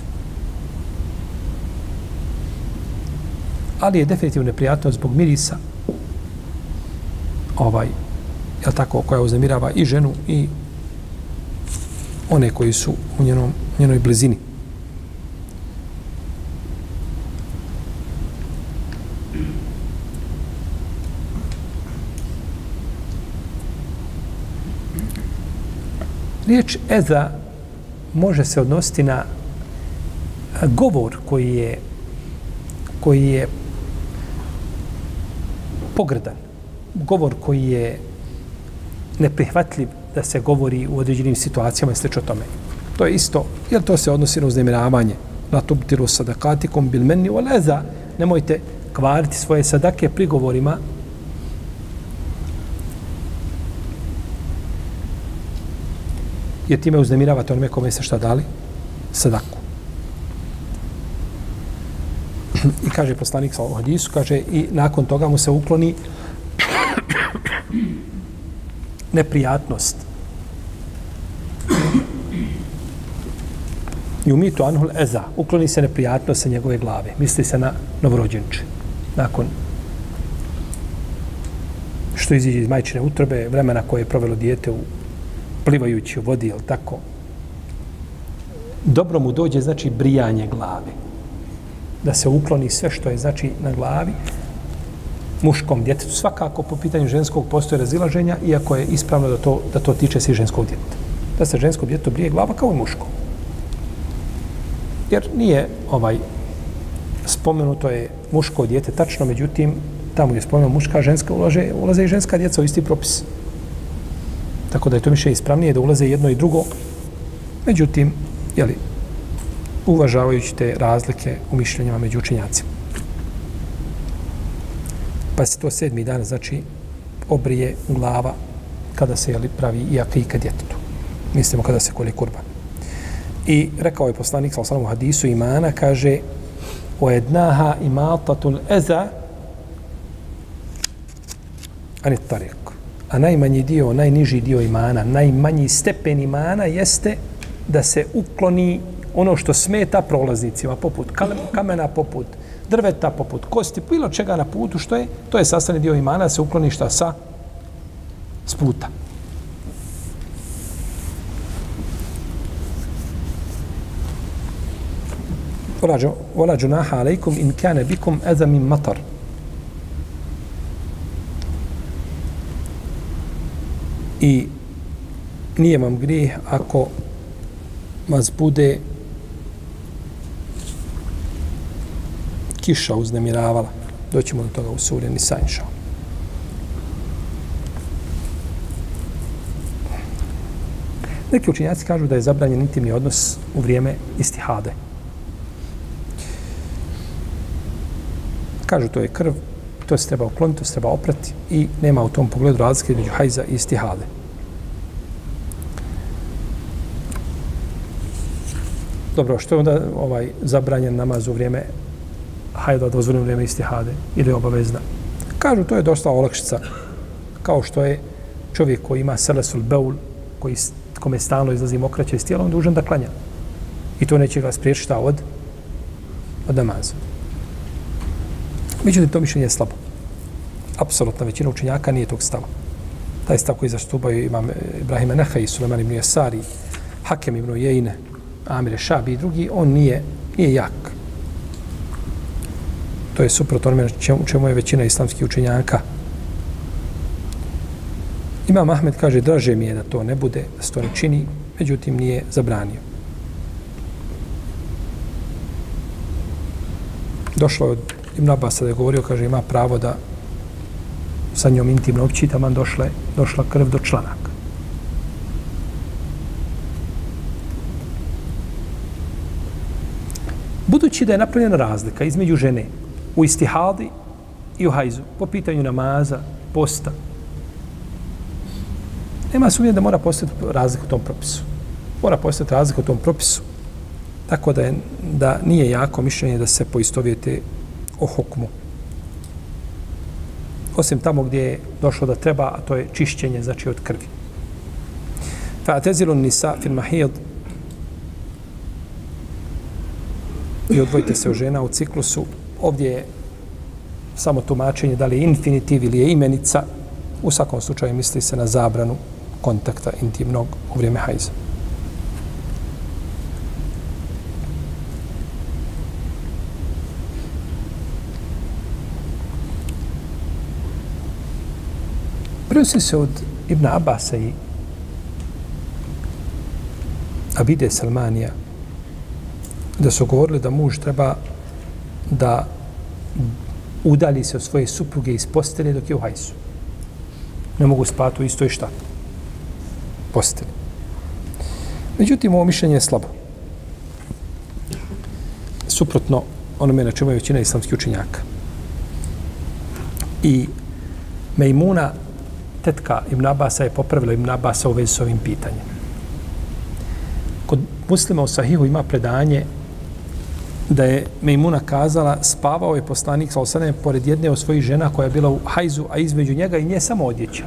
Speaker 1: Ali je definitivno neprijatnost zbog mirisa ovaj, je tako, koja uzamirava i ženu i one koji su u njenom, njenoj blizini. Riječ eza može se odnositi na govor koji je koji je pogrdan. Govor koji je neprihvatljiv da se govori u određenim situacijama i slično tome. To je isto, jer to se odnosi na uznemiravanje. Na tubtiru sadakatikom bil meni o leza. Nemojte kvariti svoje sadake prigovorima jer time uznemiravate onome kome se šta dali? Sadaku. I kaže poslanik sa hadisu, kaže i nakon toga mu se ukloni neprijatnost. I umitu anhul eza, ukloni se neprijatnost sa njegove glave. Misli se na novorođenče. Nakon što iziđe iz majčine utrobe, vremena koje je provelo dijete u plivajući u vodi, jel tako? Dobro mu dođe, znači, brijanje glave. Da se ukloni sve što je, znači, na glavi, muškom djetetu. Svakako, po pitanju ženskog postoje razilaženja, iako je ispravno da to, da to tiče se ženskog djeteta. Da se žensko djetetu brije glava kao i muško. Jer nije ovaj spomenuto je muško djete tačno, međutim, tamo je spomenuo muška, ženska, ulaže, ulaze i ženska djeca u isti propis. Tako da je to više ispravnije da ulaze jedno i drugo. Međutim, jeli, uvažavajući te razlike u mišljenjima među učenjacima. Pa se to sedmi dan, znači, obrije glava kada se jeli, pravi i akika djetetu. Mislimo kada se kolje kurban. I rekao je poslanik sa osnovu hadisu imana, kaže o ednaha imatatul eza ani tarik a najmanji dio, najniži dio imana, najmanji stepen imana jeste da se ukloni ono što smeta prolaznicima, poput kamena, poput drveta, poput kosti, bilo čega na putu, što je, to je sastavni dio imana, da se ukloni šta sa s puta. Wala džunaha alaikum in kane bikum ezamim matar. i nije vam grijeh ako vas bude kiša uznemiravala. Doćemo do toga u suri Nisa, inša. Neki učinjaci kažu da je zabranjen intimni odnos u vrijeme istihade. Kažu to je krv, to se treba ukloniti, to se treba oprati i nema u tom pogledu razlike među hajza i istihade. Dobro, što je onda ovaj zabranjen namaz u vrijeme hajda dozvoljeno vrijeme istihade ili obavezna? Kažu, to je dosta olakšica, kao što je čovjek koji ima selesul beul, koji kome stalno izlazi mokraća iz tijela, on dužan da klanja. I to neće ga spriječiti od, od namaza. Međutim, to mišljenje je slabo. Apsolutna većina učenjaka nije tog stava. Taj stav koji zastupaju imam Ibrahima Neha i Suleman ibn Jasari, Hakem ibn Jejne, Amire Šabi i drugi, on nije, nije jak. To je suprotno onome čemu, čemu je većina islamskih učenjaka. Imam Ahmed kaže, draže mi je da to ne bude, da se to ne čini, međutim nije zabranio. Došlo je od Ibn Abasa da je govorio, kaže, ima pravo da sa njom intimno opći, taman došla, došla krv do članaka. Budući da je napravljena razlika između žene u istihadi i u hajzu, po pitanju namaza, posta, nema sumnje da mora postati razlika u tom propisu. Mora postati razlika u tom propisu. Tako da, je, da nije jako mišljenje da se poistovijete o hukmu. Osim tamo gdje je došlo da treba, a to je čišćenje, znači od krvi. Fa'tezilu nisa fil mahijad i odvojite se od žena u ciklusu. Ovdje je samo tumačenje da li je infinitiv ili je imenica. U svakom slučaju misli se na zabranu kontakta intimnog u vrijeme hajza. Prenosi se od Ibn Abasa i Abide Salmanija da su govorili da muž treba da udali se od svoje supruge iz postelje dok je u hajsu. Ne mogu spati u istoj šta? Postelje. Međutim, ovo mišljenje je slabo. Suprotno onome na čemu je većina islamskih učenjaka. I Mejmuna, tetka Ibn Abasa, je popravila Ibn Abasa u vezi s ovim pitanjem. Kod muslima u Sahihu ima predanje da je Mejmuna kazala spavao je poslanik sa osanem pored jedne od svojih žena koja je bila u hajzu, a između njega i nje samo odjeća.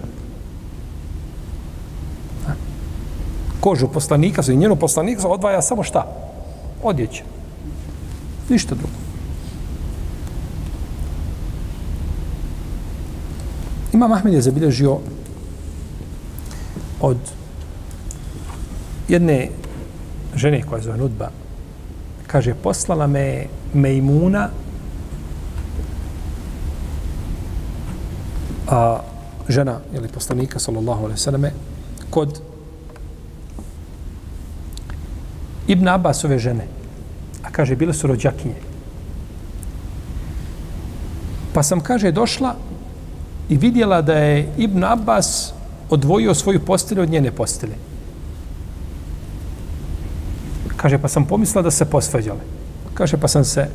Speaker 1: Kožu poslanika, i njenu poslanika odvaja samo šta? Odjeća. Ništa drugo. Imam Ahmed je zabilježio od jedne žene koja je zove Nudba, kaže, poslala me Mejmuna a žena, ili poslanika, sallallahu alaihi sallame, kod Ibn Abbasove žene, a kaže, bile su rođakinje. Pa sam, kaže, došla i vidjela da je Ibn Abbas odvojio svoju postelju od njene postelje. Kaže, pa sam pomislila da se posvađale. Kaže, pa sam se,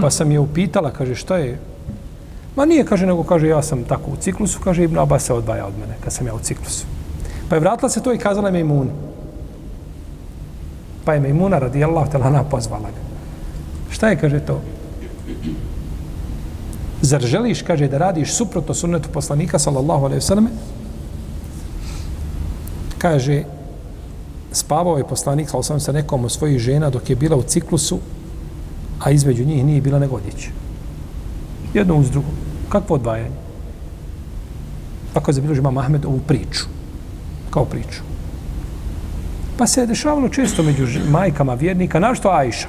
Speaker 1: pa sam je upitala, kaže, šta je? Ma nije, kaže, nego kaže, ja sam tako u ciklusu, kaže, Ibn Abbas se odvaja od mene, kad sam ja u ciklusu. Pa je vratila se to i kazala Mejmuni. Pa je Mejmuna, radijallahu talana, pozvala ga. Šta je, kaže, to? Zar želiš, kaže, da radiš suprotno sunnetu poslanika, sallallahu alaihi sallam? Kaže, spavao je poslanik, sa osam sa nekom od svojih žena dok je bila u ciklusu, a između njih nije bila nego odjeća. Jedno uz drugo. Kakvo odvajanje? Tako je zabilježio imam Ahmed ovu priču. Kao priču. Pa se je dešavalo često među majkama vjernika, našto Ajša,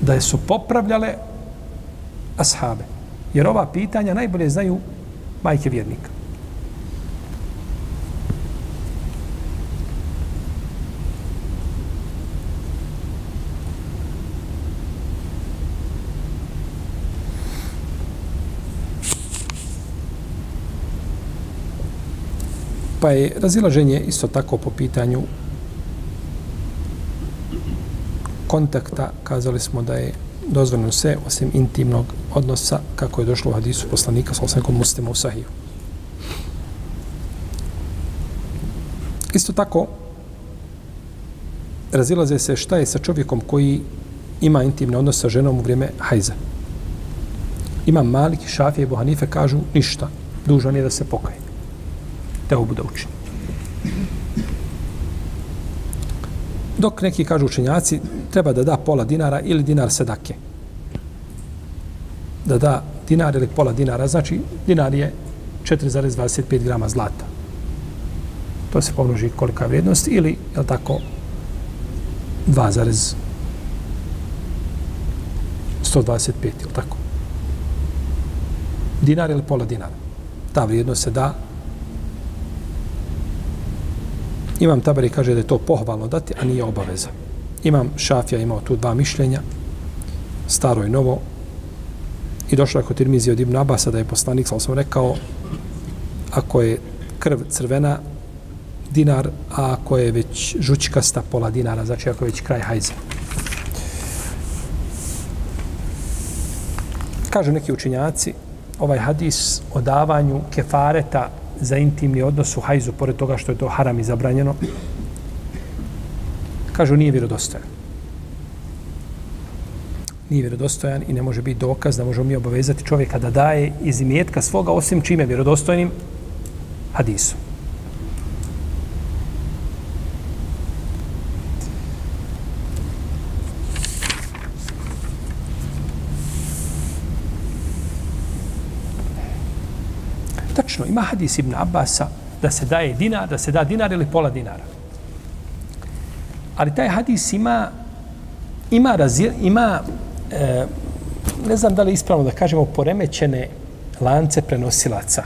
Speaker 1: da su popravljale ashabe. Jer ova pitanja najbolje znaju majke vjernika. Pa je razilaženje isto tako po pitanju kontakta, kazali smo da je dozvoljeno sve osim intimnog odnosa kako je došlo u hadisu poslanika sa osnovom muslima u sahiju. Isto tako, razilaze se šta je sa čovjekom koji ima intimni odnos sa ženom u vrijeme hajza. Ima Malik, Šafije i Buhanife kažu ništa. Dužan je da se pokaje teubu da učini. Dok neki kažu učenjaci, treba da da pola dinara ili dinar sedake. Da da dinar ili pola dinara, znači dinar je 4,25 grama zlata. To se pomnoži kolika je vrijednost ili, je tako, 2,125, je tako? Dinar ili pola dinara. Ta vrijednost se da Imam Tabari kaže da je to pohvalno dati, a nije obaveza. Imam Šafija imao tu dva mišljenja, staro i novo. I došla je kod Tirmizi od Ibn Abasa da je poslanik, sam sam rekao, ako je krv crvena, dinar, a ako je već žučkasta, pola dinara, znači ako je već kraj hajza. Kažu neki učinjaci, ovaj hadis o davanju kefareta za intimni odnos u hajzu, pored toga što je to haram i zabranjeno, kažu nije vjerodostojan. Nije vjerodostojan i ne može biti dokaz da možemo mi obavezati čovjeka da daje iz imetka svoga osim čime vjerodostojnim hadisom. tačno, ima hadis Ibn Abbasa da se daje dinar, da se da dinar ili pola dinara. Ali taj hadis ima ima, razir, ima e, ne znam da li ispravno da kažemo poremećene lance prenosilaca.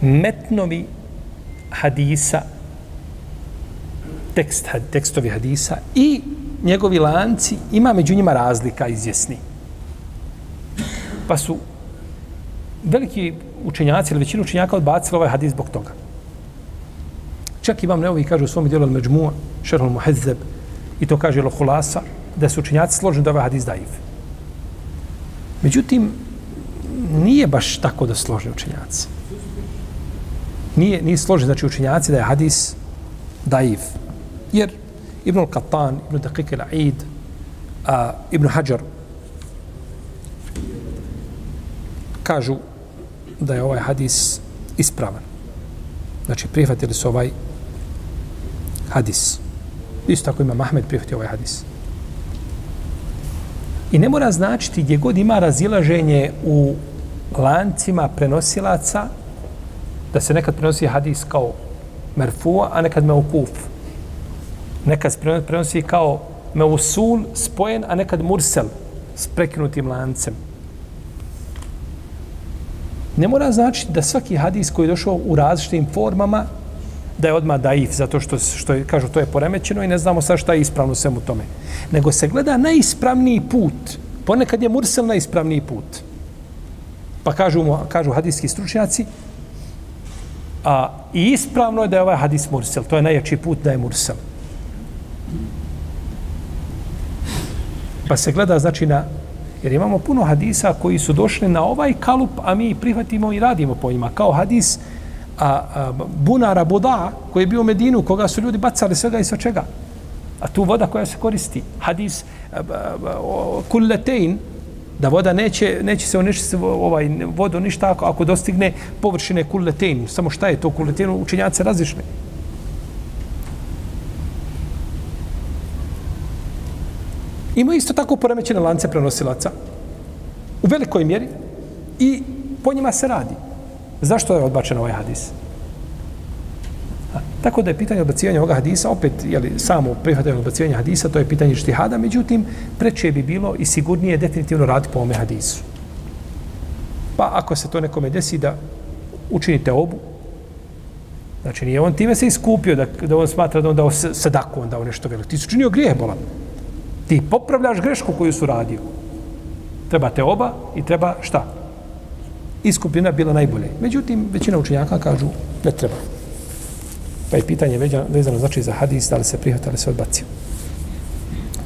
Speaker 1: Metnovi hadisa tekst, tekstovi hadisa i njegovi lanci ima među njima razlika izjesni. Pa su veliki učenjaci ili većina učenjaka odbacila ovaj hadis zbog toga. Čak i vam neovi kažu u svom dijelu Međmua, Šerhul Muhezzeb, i to kaže Lohulasa, da su učenjaci složeni da ovaj hadis daiv. Međutim, nije baš tako da složni učenjaci. Nije, nije složeni, znači učenjaci da je hadis daiv. Jer Ibn al-Qattan, Ibn Daqiq al-Aid, Ibn Hajar, kažu da je ovaj hadis ispravan. Znači, prihvatili su ovaj hadis. Isto tako ima Mahmed prihvatio ovaj hadis. I ne mora značiti gdje god ima razilaženje u lancima prenosilaca da se nekad prenosi hadis kao merfua, a nekad meukuf. Nekad se prenosi kao meusul spojen, a nekad mursel s prekinutim lancem ne mora znači da svaki hadis koji je došao u različitim formama da je odmah daif, zato što, što je, kažu to je poremećeno i ne znamo sad šta je ispravno svemu tome. Nego se gleda najispravniji put. Ponekad je mursel najispravniji put. Pa kažu, mu, kažu hadijski stručnjaci, a i ispravno je da je ovaj hadis mursel. To je najjači put da je mursel. Pa se gleda, znači, na Jer imamo puno hadisa koji su došli na ovaj kalup, a mi prihvatimo i radimo po njima. Kao hadis a, a, bunara Boda, koji je bio u Medinu, koga su ljudi bacali svega i sve čega. A tu voda koja se koristi. Hadis kulletein, da voda neće, neće se uništiti ovaj, vodu ništa ako, ako dostigne površine kulletein. Samo šta je to kulletein? Učinjaci različne. Ima isto tako poremećene lance prenosilaca u velikoj mjeri i po njima se radi. Zašto je odbačen ovaj hadis? A, tako da je pitanje odbacivanja ovoga hadisa, opet jeli, samo prihvatanje odbacivanja hadisa, to je pitanje štihada, međutim, preče bi bilo i sigurnije definitivno raditi po ovome hadisu. Pa ako se to nekome desi da učinite obu, znači nije on time se iskupio da, da on smatra da on dao sadaku, on dao nešto veliko. Ti su činio grijeh bolan ti popravljaš grešku koju su radio. Treba te oba i treba šta? Iskupina bila najbolje. Međutim, većina učenjaka kažu ne treba. Pa je pitanje vezano znači za hadis, da li se prihvata, ali se odbacio.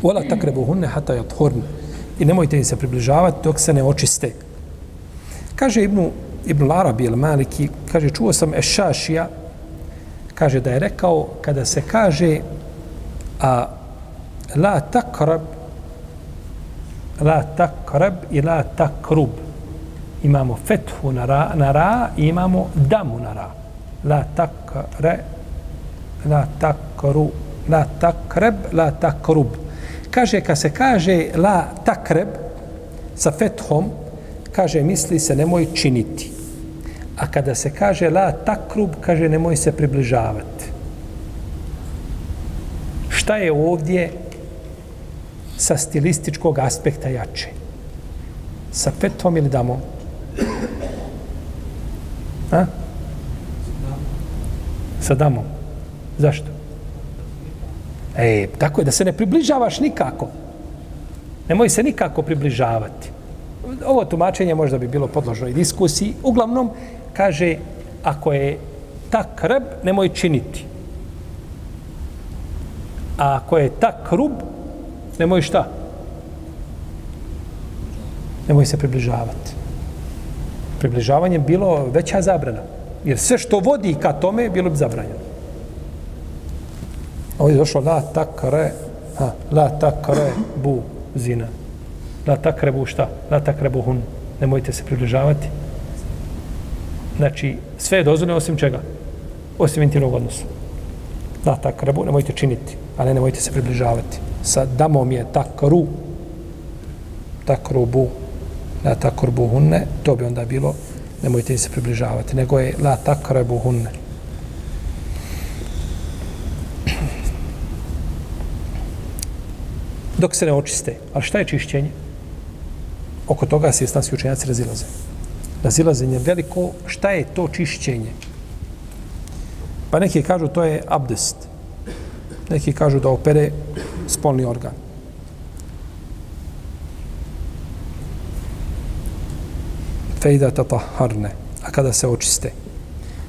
Speaker 1: Ola takrebu hunne hata je odhorn. I nemojte im se približavati dok se ne očiste. Kaže Ibnu, Ibnu Larabi ili Maliki, kaže, čuo sam Ešašija, kaže da je rekao, kada se kaže a la takrab la takrab i la takrub imamo fethu na ra, na ra i imamo damu na ra la takre, la takru, la takreb, la takrub. Kaže, kad se kaže la takreb, sa fethom, kaže, misli se nemoj činiti. A kada se kaže la takrub, kaže, nemoj se približavati. Šta je ovdje sa stilističkog aspekta jače? Sa petom ili damom? A? Sa damom. Zašto? E, tako je da se ne približavaš nikako. Nemoj se nikako približavati. Ovo tumačenje možda bi bilo podložno i diskusiji. Uglavnom, kaže, ako je tak krb, nemoj činiti. A ako je tak rub, nemoj šta? Nemoj se približavati. Približavanje bilo veća zabrana. Jer sve što vodi ka tome, bilo bi zabranjeno. Ovdje je došlo la takre, ha, la takre bu zina. La takre bu šta? La takre bu hun. Nemojte se približavati. Znači, sve je dozvoljeno osim čega? Osim intimnog odnosa. La takre bu, nemojte činiti, ali nemojte se približavati. Sa damom je takru, takrubu, la takrubu hunne, to bi onda bilo, nemojte se približavati, nego je la takrabu hunne. dok se ne očiste. Ali šta je čišćenje? Oko toga se islamski učenjaci razilaze. Razilazenje veliko, šta je to čišćenje? Pa neki kažu to je abdest. Neki kažu da opere spolni organ. Fejda tataharne. A kada se očiste?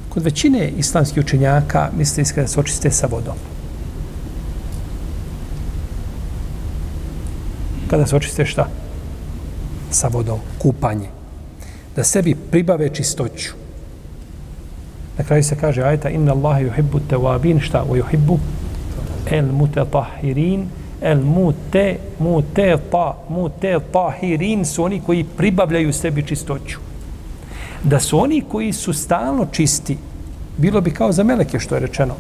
Speaker 1: Kod većine islamskih učenjaka misli da se očiste sa vodom. kada se očiste šta? Sa vodom, kupanje. Da sebi pribave čistoću. Na kraju se kaže ajta inna Allahe yuhibbu tawabin šta? O yuhibbu el mutetahirin el mute mute ta mute tahirin su oni koji pribavljaju sebi čistoću. Da su oni koji su stalno čisti bilo bi kao za meleke što je rečeno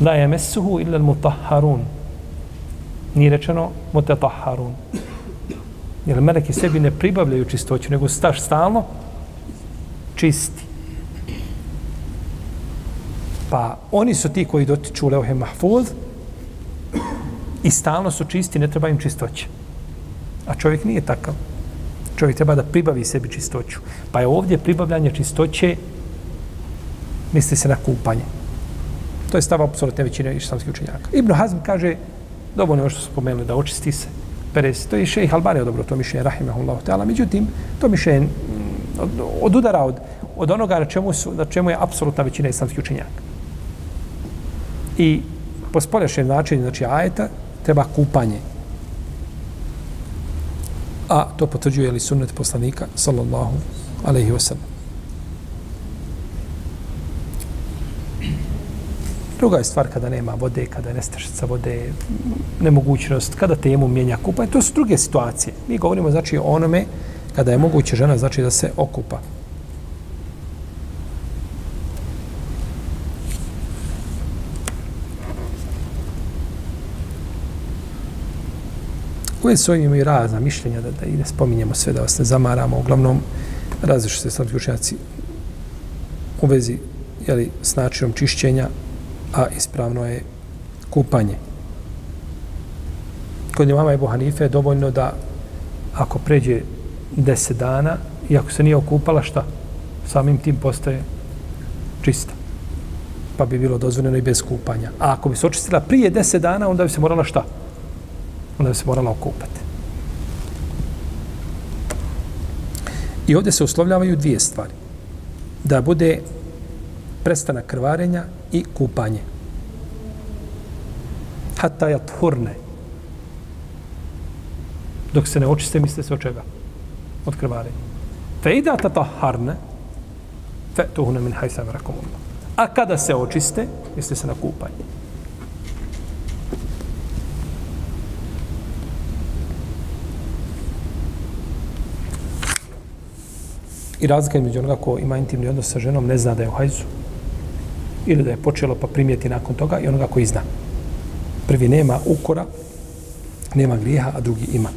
Speaker 1: la yamassuhu illa al mutahharun nije rečeno mutataharun. Jer meleki sebi ne pribavljaju čistoću, nego staš stalno čisti. Pa oni su ti koji dotiču Leohe Mahfuz i stalno su čisti, ne treba im čistoće. A čovjek nije takav. Čovjek treba da pribavi sebi čistoću. Pa je ovdje pribavljanje čistoće misli se na kupanje. To je stav apsolutne većine islamskih učenjaka. Ibn Hazm kaže Dovoljno je što su spomenuli da očisti se. Pere se. To je šejh Albanija dobro to mišljenje, rahimahullahu ta'ala. Međutim, to mišljenje od, od udara od, od onoga na čemu, su, na čemu je apsolutna većina islamskih učenjaka. I po spoljašnjem značenju, znači ajeta, treba kupanje. A to potvrđuje li sunnet poslanika, sallallahu alaihi wasallam. Druga je stvar kada nema vode, kada je nestašica vode, nemogućnost, kada temu mijenja kupanje. To su druge situacije. Mi govorimo znači o onome kada je moguće žena znači da se okupa. Koje su imamo imaju razna mišljenja da, da i ne spominjemo sve, da vas ne zamaramo. Uglavnom, različite se islamski učenjaci u vezi jeli, s načinom čišćenja a ispravno je kupanje. Kod imama Ebu Hanife je dovoljno da ako pređe deset dana i ako se nije okupala, šta? Samim tim postaje čista. Pa bi bilo dozvoljeno i bez kupanja. A ako bi se očistila prije deset dana, onda bi se morala šta? Onda bi se morala okupati. I ovdje se uslovljavaju dvije stvari. Da bude prestanak krvarenja i kupanje. Hatta je thurne. Dok se ne očiste, misle se od čega? Od krvarenja. Fe ida ta taharne, fe tuhune min hajsa vrakomullah. A kada se očiste, misle se na kupanje. I razlika između onoga ko ima intimni odnos sa ženom, ne zna da je u hajzu, ili da je počelo pa primijeti nakon toga i onoga koji zna. Prvi nema ukora, nema grijeha, a drugi ima.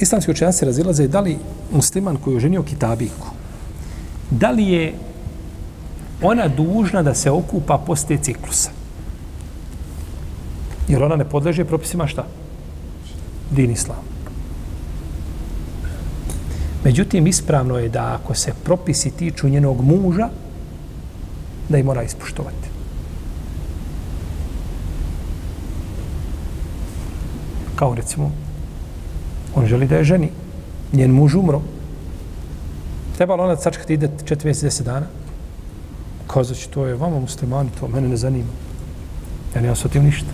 Speaker 1: Islamski učenjaci razilaze da li musliman koji je ženio kitabijku, da li je ona dužna da se okupa poslije ciklusa? Jer ona ne podleže propisima šta? Din islam. Međutim, ispravno je da ako se propisi tiču njenog muža, da ih mora ispoštovati. Kao recimo, on želi da je ženi, njen muž umro. Trebalo ona sačkati ide četiri mjeseca, deset dana? Kazaći, to je vama muslimani, to mene ne zanima. Ja nemam s tim ništa.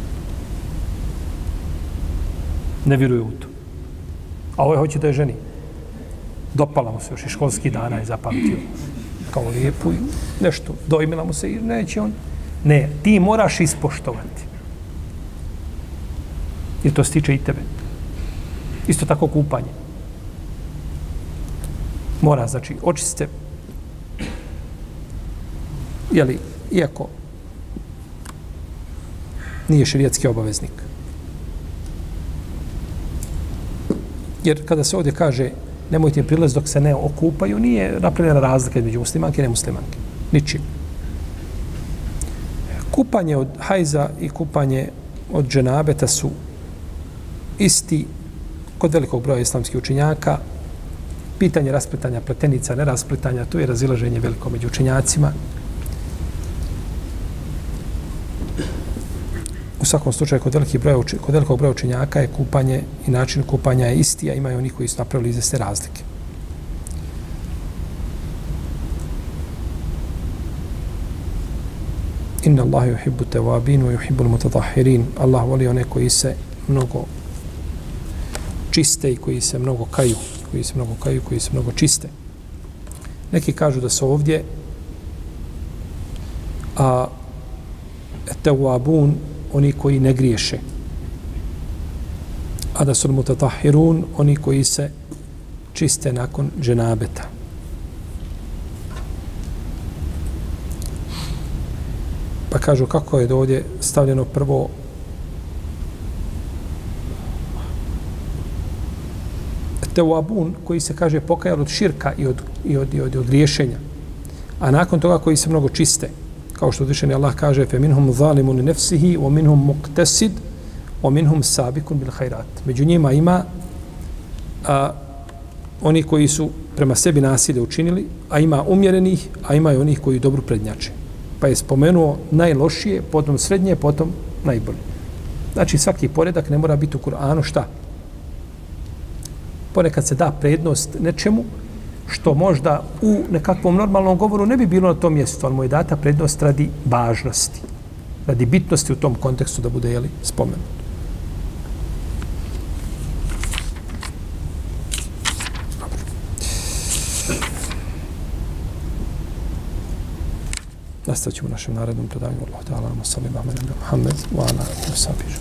Speaker 1: Ne vjeruju u to. A ovo je hoće da je ženi. Dopala mu se još i školski dana je zapamtio. Kao lijepu i nešto. Dojmila mu se i neće on. Ne, ti moraš ispoštovati. Jer to stiče i tebe. Isto tako kupanje. Mora, znači, očiste jeli, iako nije širijetski obaveznik. Jer kada se ovdje kaže nemojte prilaz dok se ne okupaju, nije napravljena razlika među muslimanke i nemuslimanke. Ničim. Kupanje od hajza i kupanje od dženabeta su isti kod velikog broja islamskih učinjaka. Pitanje raspletanja pletenica, neraspletanja, tu je razilaženje veliko među učinjacima. U svakom slučaju, kod, veliki broja, kod velikog broja učenjaka je kupanje i način kupanja je isti, a imaju oni koji su napravili izveste razlike. Inna Allahi yuhibbu tawabin wa yuhibbu mutatahirin. Allah voli one koji se mnogo čiste i koji se mnogo kaju, koji se mnogo kaju, koji se mnogo čiste. Neki kažu da su ovdje a tawabun oni koji ne griješe. A da su mutatahirun, oni koji se čiste nakon dženabeta. Pa kažu kako je ovdje stavljeno prvo Tewabun koji se kaže pokajal od širka i od, i od, i od, i od griješenja. A nakon toga koji se mnogo čiste kao što uzvišeni Allah kaže fe minhum zalimun nafsihi wa minhum muqtasid wa minhum sabiqun bil khairat. Među njima ima a, oni koji su prema sebi nasilje učinili a ima umjerenih a ima i onih koji dobro prednjače. Pa je spomenuo najlošije potom srednje potom najbolje. Znači svaki poredak ne mora biti u Kur'anu šta? Ponekad se da prednost nečemu što možda u nekakvom normalnom govoru ne bi bilo na tom mjestu, ali mu je data prednost radi važnosti, radi bitnosti u tom kontekstu da bude jeli, spomenut. Nastavit ćemo našem narednom predavanju. Allah ta'ala, nama salli Muhammed, Muhammed, wa ala, wa sabiš.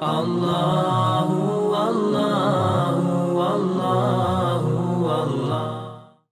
Speaker 1: Allahu, Allahu, Allahu, Allah